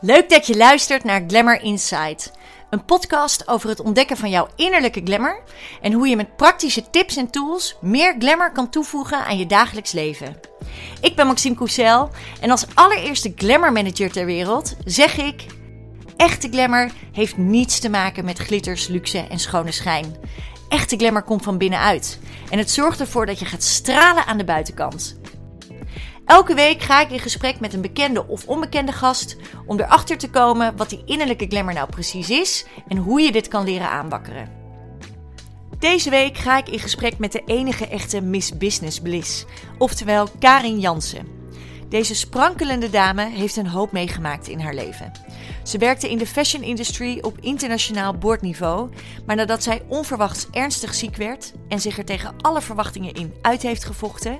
Leuk dat je luistert naar Glamour Insight. Een podcast over het ontdekken van jouw innerlijke glamour en hoe je met praktische tips en tools meer glamour kan toevoegen aan je dagelijks leven. Ik ben Maxime Coussel en als allereerste glamour manager ter wereld zeg ik: echte glamour heeft niets te maken met glitters, luxe en schone schijn. Echte glamour komt van binnenuit en het zorgt ervoor dat je gaat stralen aan de buitenkant. Elke week ga ik in gesprek met een bekende of onbekende gast om erachter te komen wat die innerlijke glamour nou precies is en hoe je dit kan leren aanwakkeren. Deze week ga ik in gesprek met de enige echte Miss Business Bliss, oftewel Karin Jansen. Deze sprankelende dame heeft een hoop meegemaakt in haar leven. Ze werkte in de fashion industry op internationaal boordniveau, maar nadat zij onverwachts ernstig ziek werd en zich er tegen alle verwachtingen in uit heeft gevochten,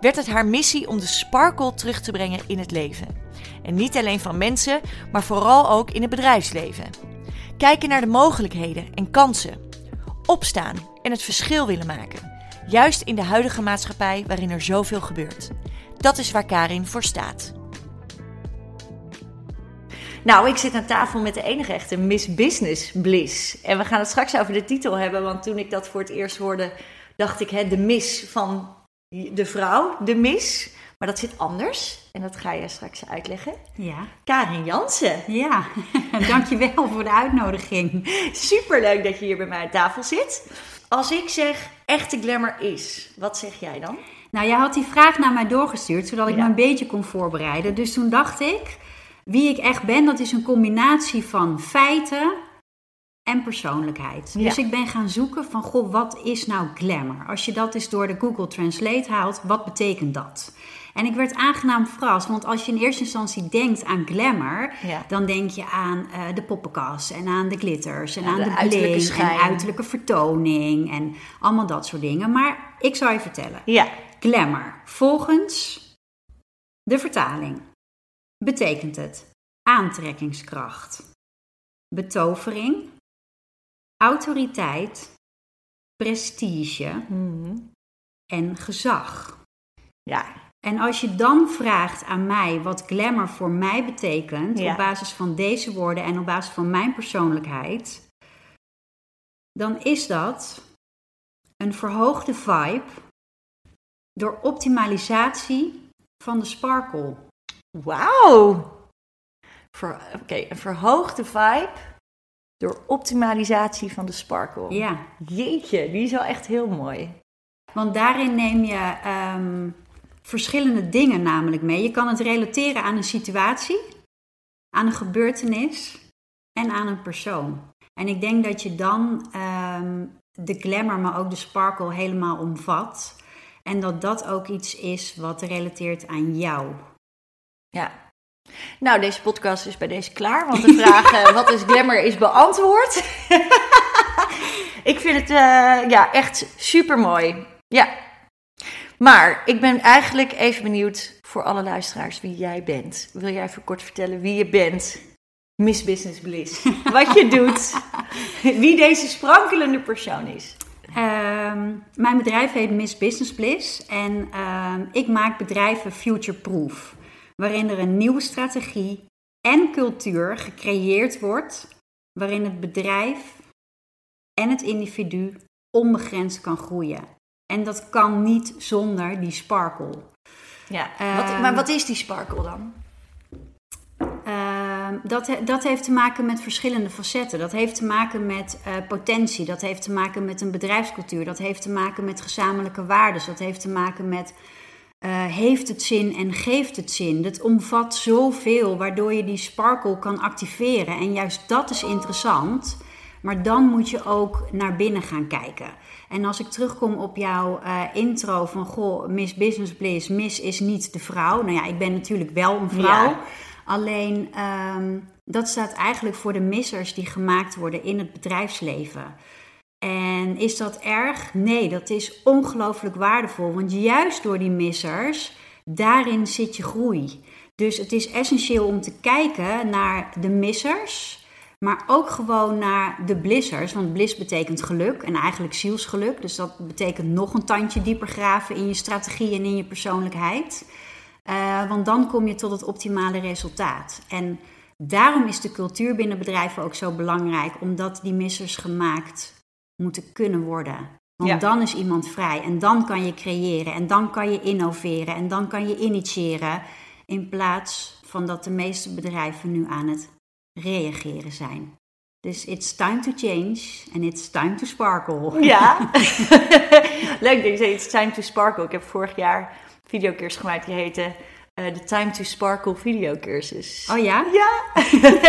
werd het haar missie om de sparkle terug te brengen in het leven. En niet alleen van mensen, maar vooral ook in het bedrijfsleven. Kijken naar de mogelijkheden en kansen. Opstaan en het verschil willen maken. Juist in de huidige maatschappij waarin er zoveel gebeurt. Dat is waar Karin voor staat. Nou, ik zit aan tafel met de enige echte Miss Business Bliss. En we gaan het straks over de titel hebben, want toen ik dat voor het eerst hoorde, dacht ik, hè, de Miss van de vrouw, de Miss. Maar dat zit anders. En dat ga je straks uitleggen. Ja. Karin Jansen. Ja, dankjewel voor de uitnodiging. Superleuk dat je hier bij mij aan tafel zit. Als ik zeg echte glamour is, wat zeg jij dan? Nou, jij had die vraag naar mij doorgestuurd, zodat ik Ja. me een beetje kon voorbereiden. Dus toen dacht ik, wie ik echt ben, dat is een combinatie van feiten en persoonlijkheid. Ja. Dus ik ben gaan zoeken van, goh, wat is nou glamour? Als je dat eens door de Google Translate haalt, wat betekent dat? En ik werd aangenaam verrast, want als je in eerste instantie denkt aan glamour, Ja. dan denk je aan eh, de poppenkast en aan de glitters en Ja, aan de de, uiterlijke bling schijn. en uiterlijke vertoning en allemaal dat soort dingen. Maar ik zal je vertellen. Ja. Glamour. Volgens de vertaling betekent het aantrekkingskracht, betovering, autoriteit, prestige Mhm. en gezag. Ja. En als je dan vraagt aan mij wat glamour voor mij betekent, Ja. op basis van deze woorden en op basis van mijn persoonlijkheid, dan is dat een verhoogde vibe door optimalisatie van de sparkle. Wauw. Oké, een verhoogde vibe door optimalisatie van de sparkle. Ja, Jeetje, die is wel echt heel mooi. want daarin neem je ehm, verschillende dingen namelijk mee. Je kan het relateren aan een situatie, aan een gebeurtenis en aan een persoon. En ik denk dat je dan ehm, de glamour, maar ook de sparkle helemaal omvat. En dat dat ook iets is wat relateert aan jou. Ja. Nou, deze podcast is bij deze klaar, want de vraag eh, wat is glamour is beantwoord. ik vind het eh, ja, echt super mooi. Ja. Maar ik ben eigenlijk even benieuwd voor alle luisteraars wie jij bent. Wil jij even kort vertellen wie je bent? Miss Business Bliss. Wat je doet. Wie deze sprankelende persoon is. Ehm, mijn bedrijf heet Miss Business Bliss en ehm, ik maak bedrijven future-proof. Waarin er een nieuwe strategie en cultuur gecreëerd wordt. Waarin het bedrijf en het individu onbegrensd kan groeien. En dat kan niet zonder die sparkle. Ja. Ehm, maar wat is die sparkle dan? Ehm, dat, dat heeft te maken met verschillende facetten. Dat heeft te maken met eh, potentie. Dat heeft te maken met een bedrijfscultuur. Dat heeft te maken met gezamenlijke waarden. Dat heeft te maken met eh, heeft het zin en geeft het zin. Dat omvat zoveel waardoor je die sparkle kan activeren. En juist dat is interessant. Maar dan moet je ook naar binnen gaan kijken. En als ik terugkom op jouw eh, intro van goh, Miss Business Bliss, Miss is niet de vrouw. Nou ja, ik ben natuurlijk wel een vrouw. Ja. Alleen ehm, dat staat eigenlijk voor de missers die gemaakt worden in het bedrijfsleven. En is dat erg? Nee, dat is ongelooflijk waardevol. Want juist door die missers, daarin zit je groei. Dus het is essentieel om te kijken naar de missers. Maar ook gewoon naar de blissers. Want bliss betekent geluk en eigenlijk zielsgeluk. Dus dat betekent nog een tandje dieper graven in je strategie en in je persoonlijkheid. Eh, want dan kom je tot het optimale resultaat. En Daarom is de cultuur binnen bedrijven ook zo belangrijk, omdat die missers gemaakt moeten kunnen worden. Want Ja. dan is iemand vrij en dan kan je creëren en dan kan je innoveren en dan kan je initiëren. In plaats van dat de meeste bedrijven nu aan het reageren zijn. Dus it's time to change and it's time to sparkle. Ja. Leuk dat je zei, it's time to sparkle. Ik heb vorig jaar een videocursus gemaakt die heette eh, de Time to Sparkle videocursus. Oh ja? Ja.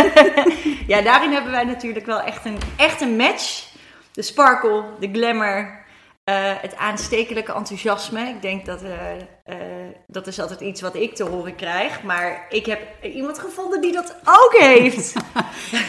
ja, daarin hebben wij natuurlijk wel echt een, echt een match. De sparkle, de glamour, eh, het aanstekelijke enthousiasme. Ik denk dat eh, eh, dat is altijd iets wat ik te horen krijg. Maar ik heb iemand gevonden die dat ook heeft.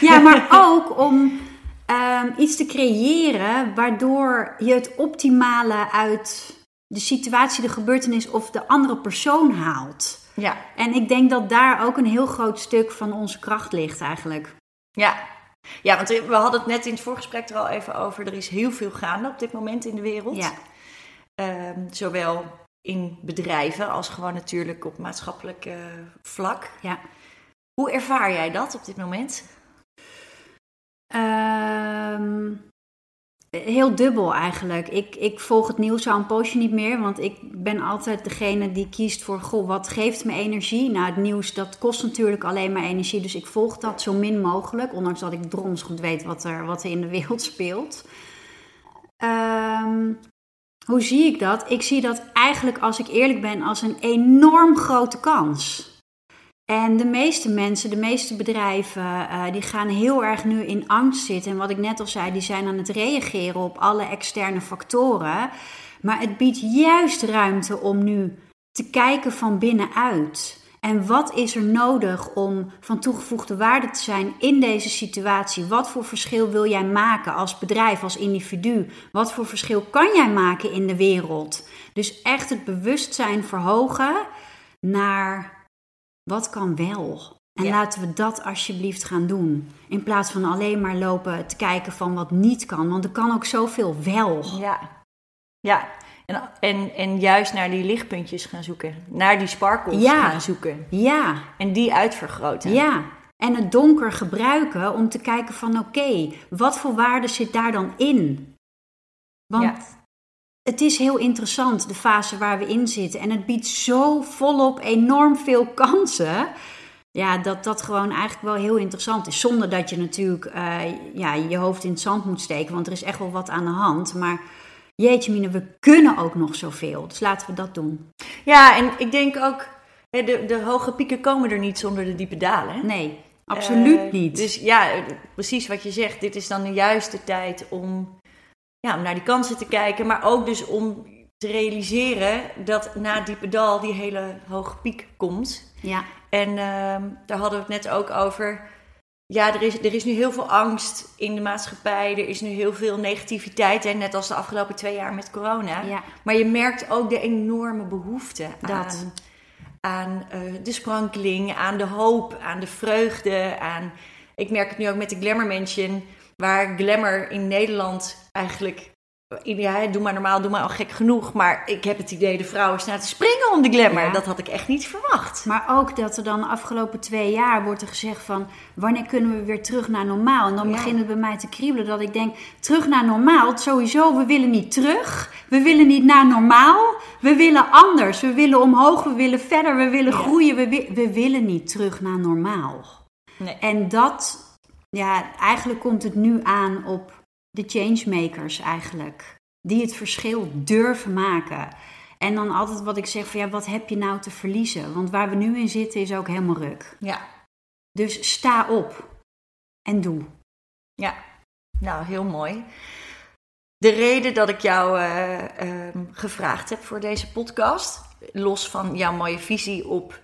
Ja, maar ook om ehm, iets te creëren waardoor je het optimale uit de situatie, de gebeurtenis of de andere persoon haalt. Ja, En ik denk dat daar ook een heel groot stuk van onze kracht ligt eigenlijk. ja. Ja, want we hadden het net in het voorgesprek er al even over. Er is heel veel gaande op dit moment in de wereld. Ja. Ehm, zowel in bedrijven als gewoon natuurlijk op maatschappelijk vlak. Ja. Hoe ervaar jij dat op dit moment? Ehm, heel dubbel eigenlijk. Ik, ik volg het nieuws al een poosje niet meer, want ik ben altijd degene die kiest voor, goh, wat geeft me energie? Nou, het nieuws, dat kost natuurlijk alleen maar energie, dus ik volg dat zo min mogelijk, ondanks dat ik drons goed weet wat er, wat er in de wereld speelt. Ehm, hoe zie ik dat? Ik zie dat eigenlijk, als ik eerlijk ben, als een enorm grote kans. En de meeste mensen, de meeste bedrijven, eh, die gaan heel erg nu in angst zitten. En wat ik net al zei, die zijn aan het reageren op alle externe factoren. Maar het biedt juist ruimte om nu te kijken van binnenuit. En wat is er nodig om van toegevoegde waarde te zijn in deze situatie? Wat voor verschil wil jij maken als bedrijf, als individu? Wat voor verschil kan jij maken in de wereld? Dus echt het bewustzijn verhogen naar wat kan wel? En Ja. laten we dat alsjeblieft gaan doen. In plaats van alleen maar lopen te kijken van wat niet kan. Want er kan ook zoveel wel. Ja. Ja. En, en, en juist naar die lichtpuntjes gaan zoeken. Naar die sparkles Ja. gaan zoeken. Ja, En die uitvergroten. ja. En het donker gebruiken om te kijken van oké, wat voor waarde zit daar dan in? Want Ja. Het is heel interessant, de fase waar we in zitten. En het biedt zo volop enorm veel kansen. Ja, dat dat gewoon eigenlijk wel heel interessant is. Zonder dat je natuurlijk eh, ja, je hoofd in het zand moet steken. Want er is echt wel wat aan de hand. Maar jeetje mine, we kunnen ook nog zoveel. Dus laten we dat doen. Ja, en ik denk ook, hè, de, de hoge pieken komen er niet zonder de diepe dalen. hè? Nee, absoluut Eh, niet. Dus ja, precies wat je zegt. Dit is dan de juiste tijd om, ja, om naar die kansen te kijken. Maar ook dus om te realiseren dat na diepe dal die hele hoge piek komt. ja, En ehm, daar hadden we het net ook over. Ja, er is, er is nu heel veel angst in de maatschappij. Er is nu heel veel negativiteit. Hè? Net als de afgelopen twee jaar met corona. ja, Maar je merkt ook de enorme behoefte Dat. aan, aan eh, de sprankeling, aan de hoop, aan de vreugde. Aan, ik merk het nu ook met de Glamour Mansion, waar glamour in Nederland eigenlijk... Ja, doe maar normaal, doe maar al gek genoeg. Maar ik heb het idee, de vrouwen staan te springen om de glamour. Ja. Dat had ik echt niet verwacht. Maar ook dat er dan de afgelopen twee jaar wordt er gezegd van... wanneer kunnen we weer terug naar normaal? En dan Ja. begint het bij mij te kriebelen dat ik denk... terug naar normaal, sowieso, we willen niet terug. We willen niet naar normaal. We willen anders. We willen omhoog, we willen verder, we willen groeien. We, we willen niet terug naar normaal. Nee. En dat, ja, eigenlijk komt het nu aan op de changemakers eigenlijk. Die het verschil durven maken. En dan altijd wat ik zeg van ja, wat heb je nou te verliezen? Want waar we nu in zitten is ook helemaal ruk. Ja, Dus sta op en doe. ja. Nou, heel mooi. De reden dat ik jou eh, ehm, gevraagd heb voor deze podcast, los van jouw mooie visie op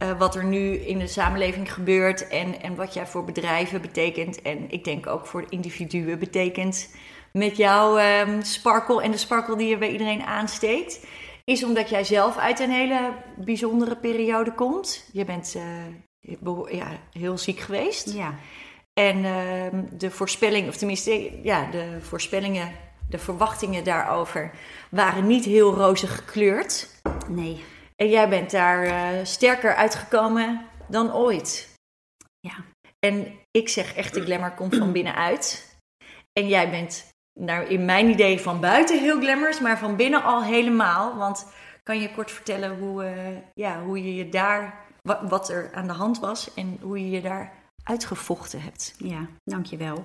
eh, wat er nu in de samenleving gebeurt en, en wat jij voor bedrijven betekent en ik denk ook voor individuen betekent met jouw ehm, sparkle en de sparkle die je bij iedereen aansteekt, is omdat jij zelf uit een hele bijzondere periode komt. Je bent eh, ja, heel ziek geweest. Ja, En ehm, de voorspelling, of tenminste, ja, de voorspellingen, de verwachtingen daarover waren niet heel rozig gekleurd. nee. En jij bent daar eh, sterker uitgekomen dan ooit. Ja. En ik zeg echt, de glamour komt van binnenuit. En jij bent naar, in mijn idee van buiten heel glamours, maar van binnen al helemaal. Want kan je kort vertellen hoe, uh, ja, hoe je je daar, wat, wat, er aan de hand was en hoe je je daar uitgevochten hebt? Ja, dankjewel.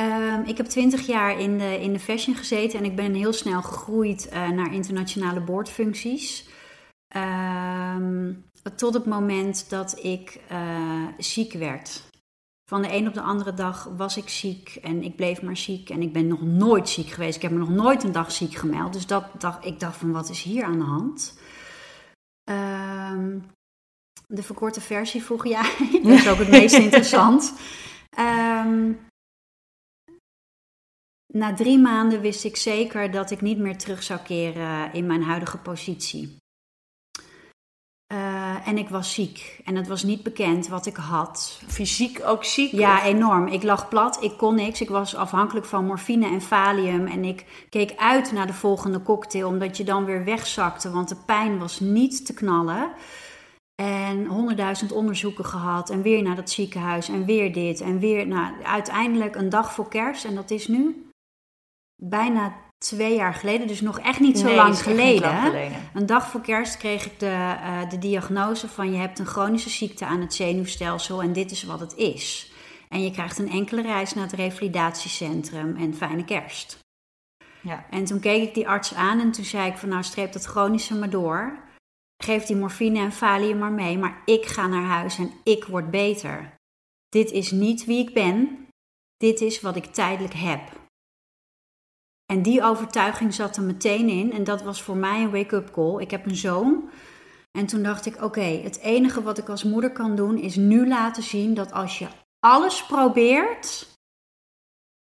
Um, ik heb twintig jaar in de, in de fashion gezeten en ik ben heel snel gegroeid uh, naar internationale boordfuncties. Um, tot het moment dat ik uh, ziek werd. Van de een op de andere dag was ik ziek en ik bleef maar ziek. En ik ben nog nooit ziek geweest. Ik heb me nog nooit een dag ziek gemeld. Dus dat dacht, ik dacht van wat is hier aan de hand? Um, de verkorte versie vroeg jij. dat is ook het meest interessant. Um, na drie maanden wist ik zeker dat ik niet meer terug zou keren in mijn huidige positie. Uh, en ik was ziek. En het was niet bekend wat ik had. Fysiek ook ziek? Ja, enorm. Ik lag plat, ik kon niks. Ik was afhankelijk van morfine en valium. En ik keek uit naar de volgende cocktail, omdat je dan weer wegzakte. Want de pijn was niet te knallen. En honderdduizend onderzoeken gehad. En weer naar dat ziekenhuis. En weer dit. En weer. Nou, uiteindelijk een dag voor kerst. En dat is nu bijna twee jaar geleden, dus nog echt niet zo lang, geleden. Een dag voor kerst kreeg ik de, uh, de diagnose van je hebt een chronische ziekte aan het zenuwstelsel en dit is wat het is. En je krijgt een enkele reis naar het revalidatiecentrum en fijne kerst. Ja. En toen keek ik die arts aan en toen zei ik van nou streep dat chronische maar door. Geef die morfine en valium maar mee, maar ik ga naar huis en ik word beter. Dit is niet wie ik ben, dit is wat ik tijdelijk heb. En die overtuiging zat er meteen in. En dat was voor mij een wake-up call. Ik heb een zoon. En toen dacht ik: oké, het enige wat ik als moeder kan doen is nu laten zien dat als je alles probeert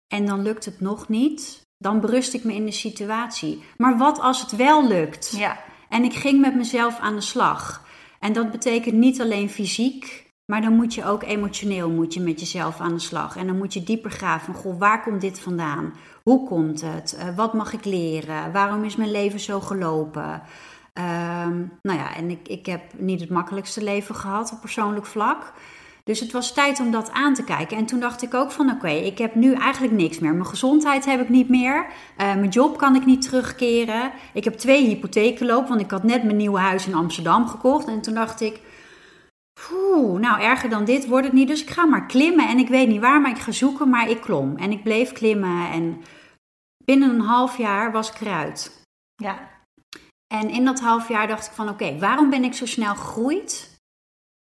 en dan lukt het nog niet, dan berust ik me in de situatie. Maar wat als het wel lukt? Ja. En ik ging met mezelf aan de slag. En dat betekent niet alleen fysiek, maar dan moet je ook emotioneel moet je met jezelf aan de slag. En dan moet je dieper graven goh, waar komt dit vandaan? Hoe komt het? Uh, wat mag ik leren? Waarom is mijn leven zo gelopen? Um, nou ja, en ik, ik heb niet het makkelijkste leven gehad op persoonlijk vlak. Dus het was tijd om dat aan te kijken. En toen dacht ik ook van oké, ik heb nu eigenlijk niks meer. Mijn gezondheid heb ik niet meer. Uh, mijn job kan ik niet terugkeren. Ik heb twee hypotheken lopen, want ik had net mijn nieuwe huis in Amsterdam gekocht. En toen dacht ik, Oeh, nou erger dan dit wordt het niet. Dus ik ga maar klimmen. En ik weet niet waar, maar ik ga zoeken. Maar ik klom. En ik bleef klimmen. En binnen een half jaar was ik eruit. Ja. En in dat half jaar dacht ik van oké, waarom ben ik zo snel gegroeid?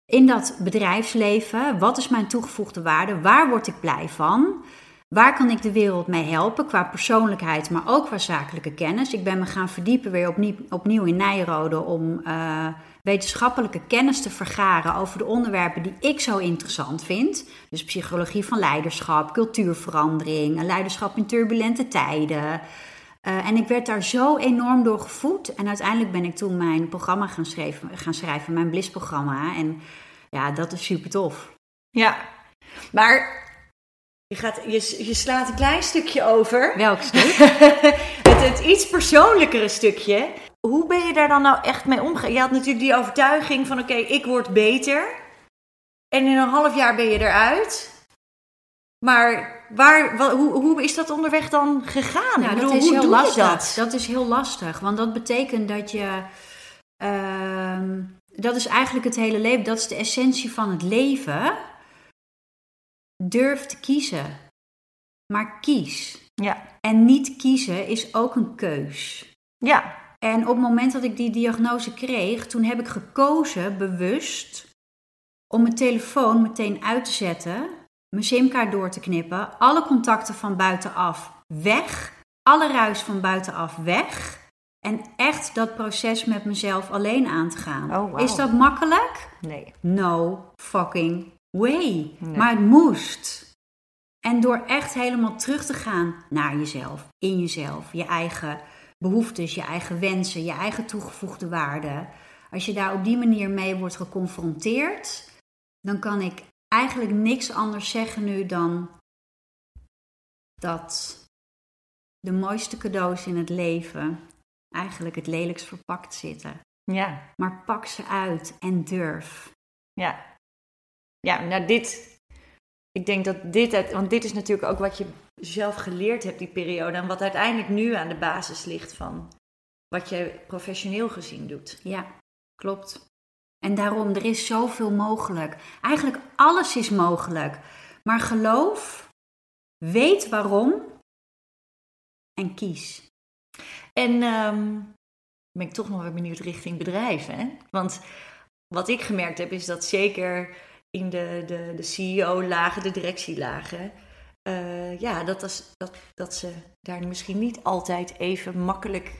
In dat bedrijfsleven, wat is mijn toegevoegde waarde? Waar word ik blij van? Waar kan ik de wereld mee helpen qua persoonlijkheid, maar ook qua zakelijke kennis? Ik ben me gaan verdiepen weer opnieuw, opnieuw in Nijrode om uh, wetenschappelijke kennis te vergaren over de onderwerpen die ik zo interessant vind. Dus psychologie van leiderschap, cultuurverandering, leiderschap in turbulente tijden. Uh, en ik werd daar zo enorm door gevoed. En uiteindelijk ben ik toen mijn programma gaan schrijven, gaan schrijven mijn Bliss-programma. En ja, dat is super tof. Ja, maar je, gaat, je, je slaat een klein stukje over. Welk stuk? het, het iets persoonlijkere stukje. Hoe ben je daar dan nou echt mee omgegaan? Je had natuurlijk die overtuiging van oké, ik word beter. En in een half jaar ben je eruit. Maar waar, hoe, hoe is dat onderweg dan gegaan? Nou, bedoel, dat is hoe heel lastig. Dat? dat? is heel lastig, want dat betekent dat je. Uh, dat is eigenlijk het hele leven. Dat is de essentie van het leven. Durf te kiezen. Maar kies. Ja. En niet kiezen is ook een keus. Ja. En op het moment dat ik die diagnose kreeg, toen heb ik gekozen, bewust, om mijn telefoon meteen uit te zetten, mijn simkaart door te knippen, alle contacten van buitenaf weg, alle ruis van buitenaf weg. En echt dat proces met mezelf alleen aan te gaan. Oh, wow. Is dat makkelijk? Nee. No fucking way. Maar het moest. En door echt helemaal terug te gaan naar jezelf, in jezelf, je eigen behoeftes, je eigen wensen, je eigen toegevoegde waarde. Als je daar op die manier mee wordt geconfronteerd, dan kan ik eigenlijk niks anders zeggen nu dan dat de mooiste cadeaus in het leven eigenlijk het lelijkst verpakt zitten. Ja. Maar pak ze uit en durf. Ja. Ja, nou dit ik denk dat dit, het, want dit is natuurlijk ook wat je zelf geleerd hebt die periode. En wat uiteindelijk nu aan de basis ligt van wat je professioneel gezien doet. Ja, klopt. En daarom, er is zoveel mogelijk. Eigenlijk alles is mogelijk. Maar geloof, weet waarom en kies. En um, ben ik toch nog weer benieuwd richting bedrijven. Want wat ik gemerkt heb, is dat zeker in de, de, de CEO-lagen, de directielagen, uh, ja, dat, dat, dat ze daar misschien niet altijd even makkelijk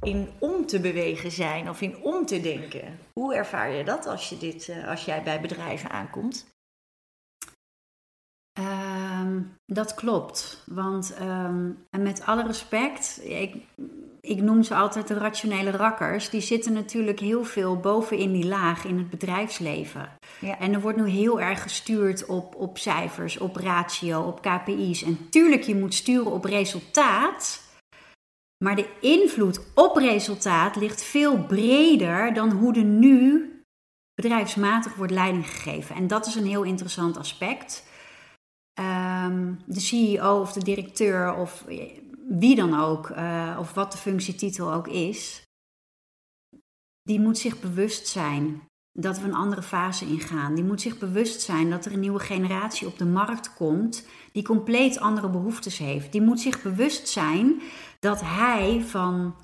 in om te bewegen zijn of in om te denken. Hoe ervaar je dat als, je dit, uh, als jij bij bedrijven aankomt? Um, dat klopt. Want um, en met alle respect, ik, ik noem ze altijd de rationele rakkers. Die zitten natuurlijk heel veel boven in die laag in het bedrijfsleven. Ja. En er wordt nu heel erg gestuurd op, op cijfers, op ratio, op KPI's. En tuurlijk, je moet sturen op resultaat. Maar de invloed op resultaat ligt veel breder dan hoe er nu bedrijfsmatig wordt leiding gegeven. En dat is een heel interessant aspect. Um, de CEO of de directeur of wie dan ook, uh, of wat de functietitel ook is, die moet zich bewust zijn dat we een andere fase ingaan. Die moet zich bewust zijn dat er een nieuwe generatie op de markt komt die compleet andere behoeftes heeft. Die moet zich bewust zijn dat hij van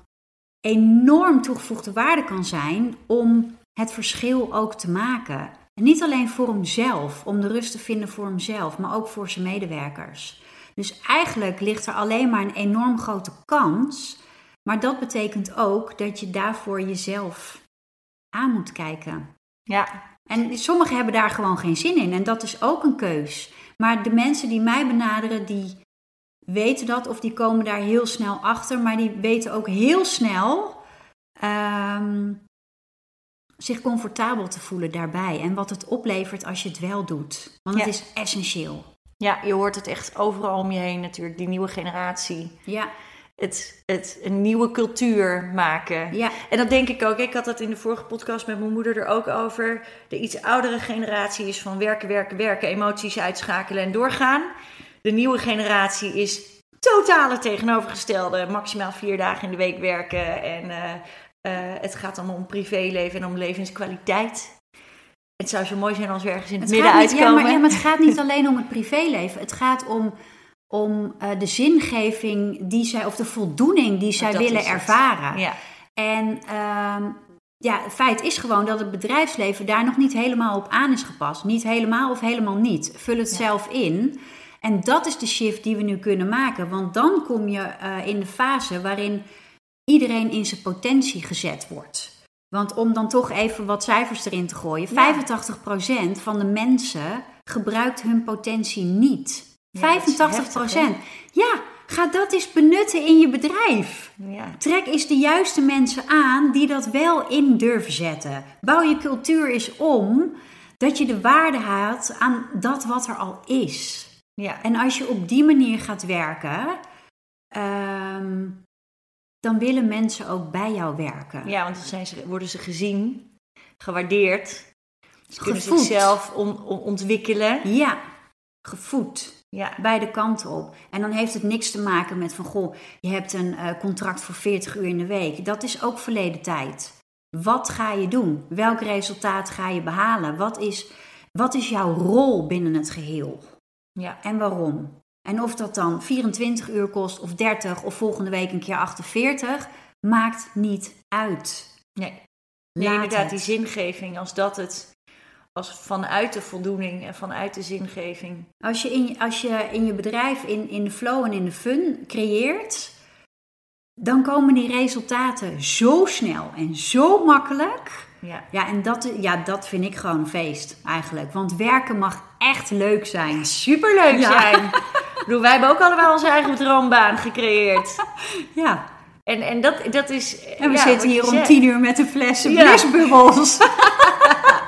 enorm toegevoegde waarde kan zijn om het verschil ook te maken. En niet alleen voor hemzelf, om de rust te vinden voor hemzelf, maar ook voor zijn medewerkers. Dus eigenlijk ligt er alleen maar een enorm grote kans. Maar dat betekent ook dat je daarvoor jezelf aan moet kijken. Ja. En sommigen hebben daar gewoon geen zin in. En dat is ook een keus. Maar de mensen die mij benaderen, die weten dat of die komen daar heel snel achter. Maar die weten ook heel snel um, zich comfortabel te voelen daarbij. En wat het oplevert als je het wel doet. Want het is essentieel. Ja, je hoort het echt overal om je heen natuurlijk, die nieuwe generatie. Ja. Het, het een nieuwe cultuur maken. Ja. En dat denk ik ook. Ik had dat in de vorige podcast met mijn moeder er ook over. De iets oudere generatie is van werken, werken, werken, emoties uitschakelen en doorgaan. De nieuwe generatie is totale tegenovergestelde. Maximaal vier dagen in de week werken. En uh, uh, het gaat dan om privéleven en om levenskwaliteit. Het zou zo mooi zijn als we ergens in het, midden uitkomen. Ja maar, ja, maar het gaat niet alleen om het privéleven. Het gaat om, om uh, de zingeving die zij, of de voldoening die zij willen ervaren. Ja. En uh, ja, het feit is gewoon dat het bedrijfsleven daar nog niet helemaal op aan is gepast. Niet helemaal of helemaal niet. Vul het zelf in. En dat is de shift die we nu kunnen maken. Want dan kom je uh, in de fase waarin iedereen in zijn potentie gezet wordt. Want om dan toch even wat cijfers erin te gooien: 85% van de mensen gebruikt hun potentie niet. 85%. ja, ga dat eens benutten in je bedrijf. Ja. Trek eens de juiste mensen aan die dat wel in durven zetten. Bouw je cultuur eens om dat je de waarde haalt aan dat wat er al is. Ja. En als je op die manier gaat werken, um, dan willen mensen ook bij jou werken. Ja, want dan zijn ze, worden ze gezien, gewaardeerd. Ze kunnen zichzelf ontwikkelen. Ja, gevoed. Ja. Beide kanten op. En dan heeft het niks te maken met van goh, je hebt een uh, contract voor 40 uur in de week. Dat is ook verleden tijd. Wat ga je doen? Welk resultaat ga je behalen? Wat is, wat is jouw rol binnen het geheel? Ja. En waarom? En of dat dan 24 uur kost of 30 of volgende week een keer 48, maakt niet uit. Nee, nee inderdaad, die zingeving, als dat het, als vanuit de voldoening en vanuit de zingeving. Als je in, als je, in je bedrijf in, in de flow en in de fun creëert, dan komen die resultaten zo snel en zo makkelijk. Ja, ja en dat, ja, dat vind ik gewoon een feest eigenlijk. Want werken mag echt leuk zijn. superleuk zijn. bedoel, wij hebben ook allemaal onze eigen droombaan gecreëerd. Ja. En, en dat, dat is... En we zitten hier om tien uur met een flessen ja. blisbubbels.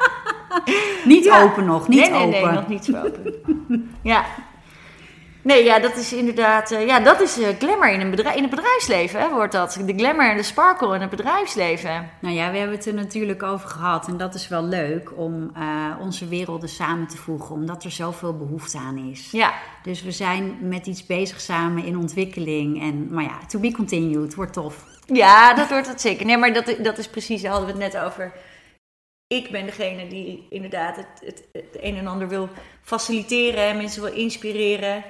niet open nog, niet nee, nee, open. Nee, nog niet open. ja. Nee, ja, dat is inderdaad, uh, ja, dat is uh, glamour in, een bedrijf, in het bedrijfsleven, hè, wordt dat. De glamour en de sparkle in het bedrijfsleven. Nou ja, we hebben het er natuurlijk over gehad en dat is wel leuk om uh, onze werelden samen te voegen, omdat er zoveel behoefte aan is. Ja. Dus we zijn met iets bezig samen in ontwikkeling en, maar ja, to be continued, wordt tof. Ja, dat wordt het zeker. Nee, maar dat, dat is precies, daar hadden we het net over ik ben degene die inderdaad het, het, het, een en ander wil faciliteren en mensen wil inspireren.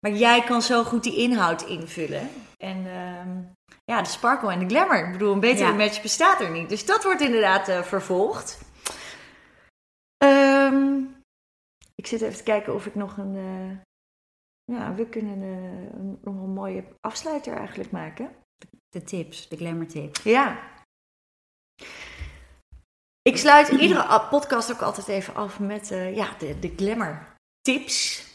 Maar jij kan zo goed die inhoud invullen. En uh, ja, de sparkle en de glamour. Ik bedoel, een betere match bestaat er niet. Dus dat wordt inderdaad uh, vervolgd. Um, ik zit even te kijken of ik nog een. Uh, ja, we kunnen uh, nog een mooie afsluiter eigenlijk maken. De tips, de glamour tips. Ja. Ik sluit iedere podcast ook altijd even af met ja, de, de glamour tips.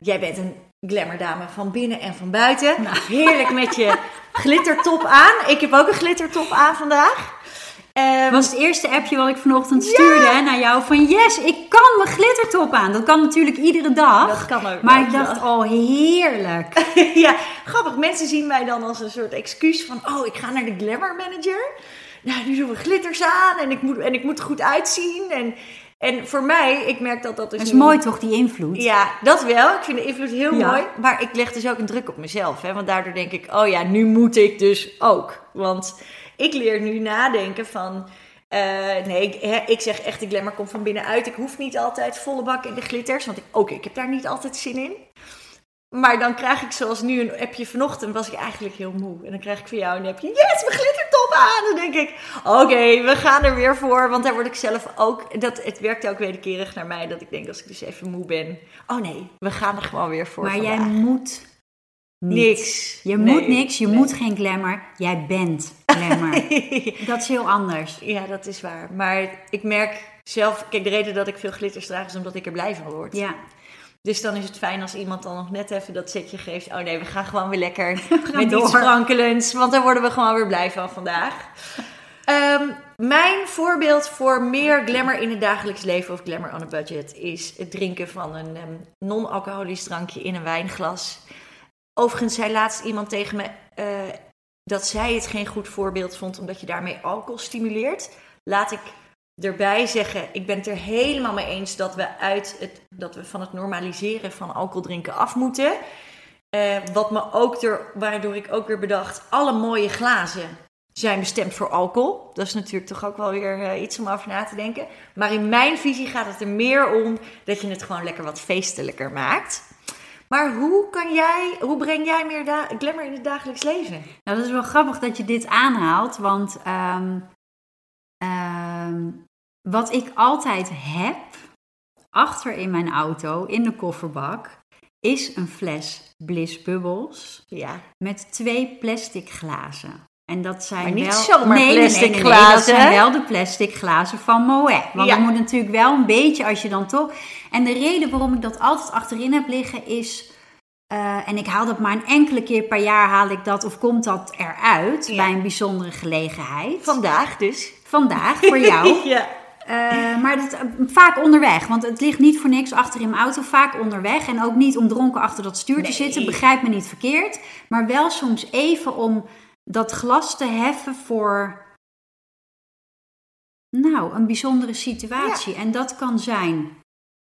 Jij bent een glamourdame van binnen en van buiten. Nou. Heerlijk met je glittertop aan. Ik heb ook een glittertop aan vandaag. Um, was het eerste appje wat ik vanochtend stuurde naar jou van yes, ik kan mijn glittertop aan. Dat kan natuurlijk iedere dag. Dat kan ook. Maar ik dacht, oh heerlijk. ja, grappig. Mensen zien mij dan als een soort excuus van, oh ik ga naar de glamour manager nou, nu doen we glitters aan en ik moet, en ik moet er goed uitzien. En, en voor mij, ik merk dat dat dus. Dat is mooi toch, die invloed? Ja, dat wel. Ik vind de invloed heel mooi. Maar ik leg dus ook een druk op mezelf. Hè? Want daardoor denk ik, oh ja, nu moet ik dus ook. Want ik leer nu nadenken van. Uh, nee, ik, hè, ik, zeg echt, de glamour komt van binnenuit. Ik hoef niet altijd volle bak in de glitters. Want ik, ook ik heb daar niet altijd zin in. Maar dan krijg ik zoals nu een appje vanochtend, was ik eigenlijk heel moe. En dan krijg ik van jou een appje, yes, mijn aan. Dan denk ik, oké, we gaan er weer voor. Want daar word ik zelf ook, dat, het werkt ook wederkerig naar mij. Dat ik denk, als ik dus even moe ben, oh nee, we gaan er gewoon weer voor Maar vandaag. jij moet Niks. Je moet niks, je moet geen glamour. Jij bent glamour. dat is heel anders. Ja, dat is waar. Maar ik merk zelf, kijk, de reden dat ik veel glitters draag is omdat ik er blij van word. Ja. Dus dan is het fijn als iemand dan nog net even dat setje geeft. Oh nee, we gaan gewoon weer lekker met door. iets. Want daar worden we gewoon weer blij van vandaag. Um, mijn voorbeeld voor meer glamour in het dagelijks leven of glamour on a budget is het drinken van een um, non-alcoholisch drankje in een wijnglas. Overigens zei laatst iemand tegen me uh, dat zij het geen goed voorbeeld vond omdat je daarmee alcohol stimuleert. Laat ik erbij zeggen, ik ben het er helemaal mee eens dat we, uit het, dat we van het normaliseren van alcohol drinken af moeten. Uh, wat me ook er, waardoor ik ook weer bedacht, alle mooie glazen zijn bestemd voor alcohol. Dat is natuurlijk toch ook wel weer uh, iets om over na te denken. Maar in mijn visie gaat het er meer om dat je het gewoon lekker wat feestelijker maakt. Maar hoe, kan jij, hoe breng jij meer glamour in het dagelijks leven? Nou, dat is wel grappig dat je dit aanhaalt, want um, wat ik altijd heb, achter in mijn auto, in de kofferbak, is een fles Bliss Bubbles. Ja. Met twee plastic glazen. En dat zijn maar niet wel... zomaar nee, plastic nee, nee, glazen. Nee, dat zijn wel de plastic glazen van Moet. Want Ja. moet natuurlijk wel een beetje, als je dan toch... En de reden waarom ik dat altijd achterin heb liggen is... eh, en ik haal dat maar een enkele keer per jaar haal ik dat of komt dat eruit Ja. bij een bijzondere gelegenheid. Vandaag dus. Vandaag voor jou. ja. Eh, maar dat, eh, vaak onderweg, want het ligt niet voor niks achter in mijn auto, vaak onderweg. En ook niet om dronken achter dat stuur te Nee. zitten, begrijp me niet verkeerd. Maar wel soms even om dat glas te heffen voor, nou, een bijzondere situatie. En dat kan zijn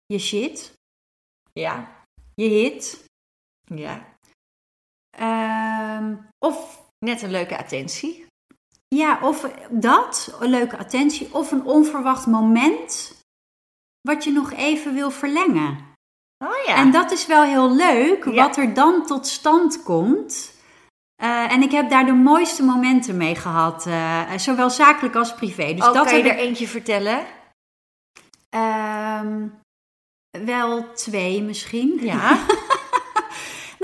je shit, Ja. je hit, Ja. ehm, of Net een leuke attentie. Ja, of dat, een leuke attentie, of een onverwacht moment wat je nog even wil verlengen. Oh ja. En dat is wel heel leuk, Ja. wat er dan tot stand komt. Eh, en ik heb daar de mooiste momenten mee gehad, eh, zowel zakelijk als privé. Dus oh, dat kan je er eentje vertellen? ehm, wel twee misschien. Ja.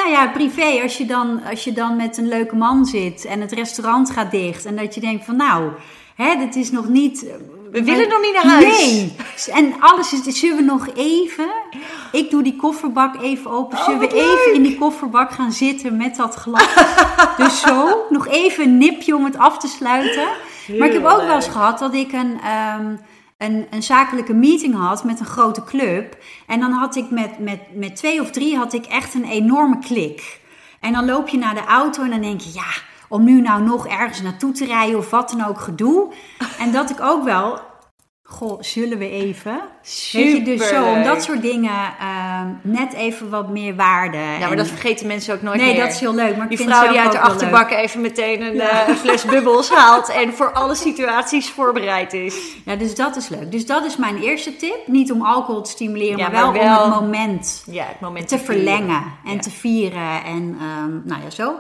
Nou ja, privé, als je, dan, als je dan met een leuke man zit en het restaurant gaat dicht en dat je denkt van nou, hè, dit is nog niet... We willen nog niet naar huis. Nee. En alles is, zullen we nog even, ik doe die kofferbak even open, Oh, zullen we even leuk. in die kofferbak gaan zitten met dat glas. dus zo, nog even een nipje om het af te sluiten. maar ik heb ook wel eens gehad dat ik een, ehm, een, een zakelijke meeting had met een grote club. En dan had ik met, met, met twee of drie had ik echt een enorme klik. En dan loop je naar de auto en dan denk je, ja, om nu nou nog ergens naartoe te rijden of wat dan ook gedoe. En dat ik ook wel Goh, zullen we even? Super Weet je, dus zo om dat soort dingen ehm, net even wat meer waarde. Ja, maar En- dat vergeten mensen ook nooit Nee, meer. dat is heel leuk. Maar Die vind vrouw die uit de achterbak even meteen een eh, fles bubbels haalt en voor alle situaties voorbereid is. Ja, dus dat is leuk. Dus dat is mijn eerste tip. Niet om alcohol te stimuleren, Ja, maar, wel maar wel om het moment Ja, het moment te verlengen en te vieren. En ehm, nou ja, zo.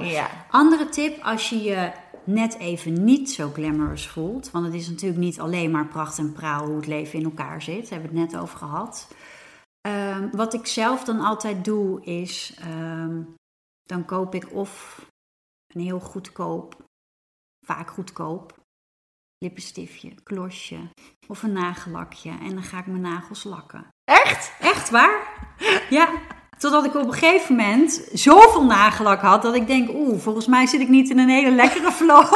Andere tip, als je je net even niet zo glamorous voelt. Want het is natuurlijk niet alleen maar pracht en praal hoe het leven in elkaar zit. Daar hebben we het net over gehad. Ehm, wat ik zelf dan altijd doe is, ehm, dan koop ik of een heel goedkoop, vaak goedkoop, lippenstiftje, klosje of een nagellakje. En dan ga ik mijn nagels lakken. Echt? Echt waar? Ja. Totdat ik op een gegeven moment zoveel nagellak had dat ik denk, oeh, volgens mij zit ik niet in een hele lekkere flow.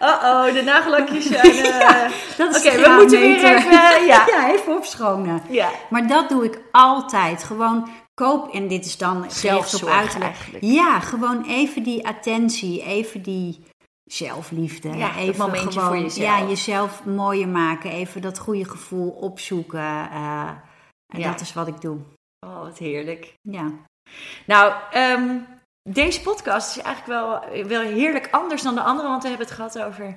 Uh-oh, de nagellakjes zijn... eh, Dat is Oké, we moeten weer graadmeter. even... eh, ja. ja, even opschonen. ja. Maar dat doe ik altijd. Gewoon koop, en dit is dan gericht op eigenlijk. Ja, gewoon even die attentie, even die zelfliefde. Ja, even momentje gewoon, voor jezelf. Ja, jezelf mooier maken. Even dat goede gevoel opzoeken. eh, en Ja. dat is wat ik doe. Oh, wat heerlijk. Ja. Nou, ehm, deze podcast is eigenlijk wel, wel heerlijk anders dan de andere, want we hebben het gehad over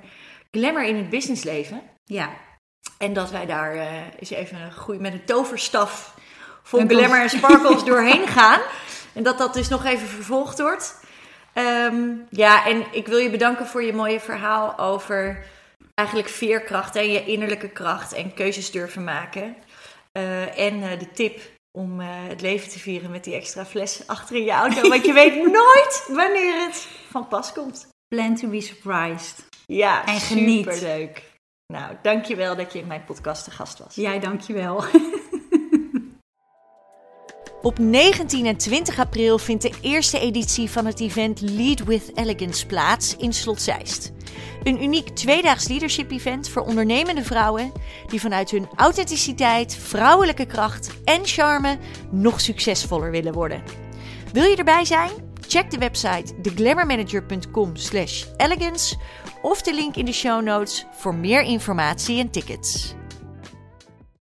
glamour in het businessleven. Ja. En dat wij daar eh, eens even een goeie, met een toverstaf vol glamour en sparkles doorheen gaan. En dat dat dus nog even vervolgd wordt. Ehm, ja, en ik wil je bedanken voor je mooie verhaal over eigenlijk veerkracht en je innerlijke kracht en keuzes durven maken. Eh, en eh, de tip om eh, het leven te vieren met die extra fles achter in je auto. Want je weet nooit wanneer het van pas komt. Plan to be surprised. Ja, En geniet. superleuk. Nou, dankjewel dat je in mijn podcast te gast was. Jij, dankjewel. Op 19 en 20 april vindt de eerste editie van het event Lead with Elegance plaats in Slot Zeist. Een uniek tweedaags leadership event voor ondernemende vrouwen die vanuit hun authenticiteit, vrouwelijke kracht en charme nog succesvoller willen worden. Wil je erbij zijn? Check de website theglamourmanager.com slash elegance of de link in de show notes voor meer informatie en tickets.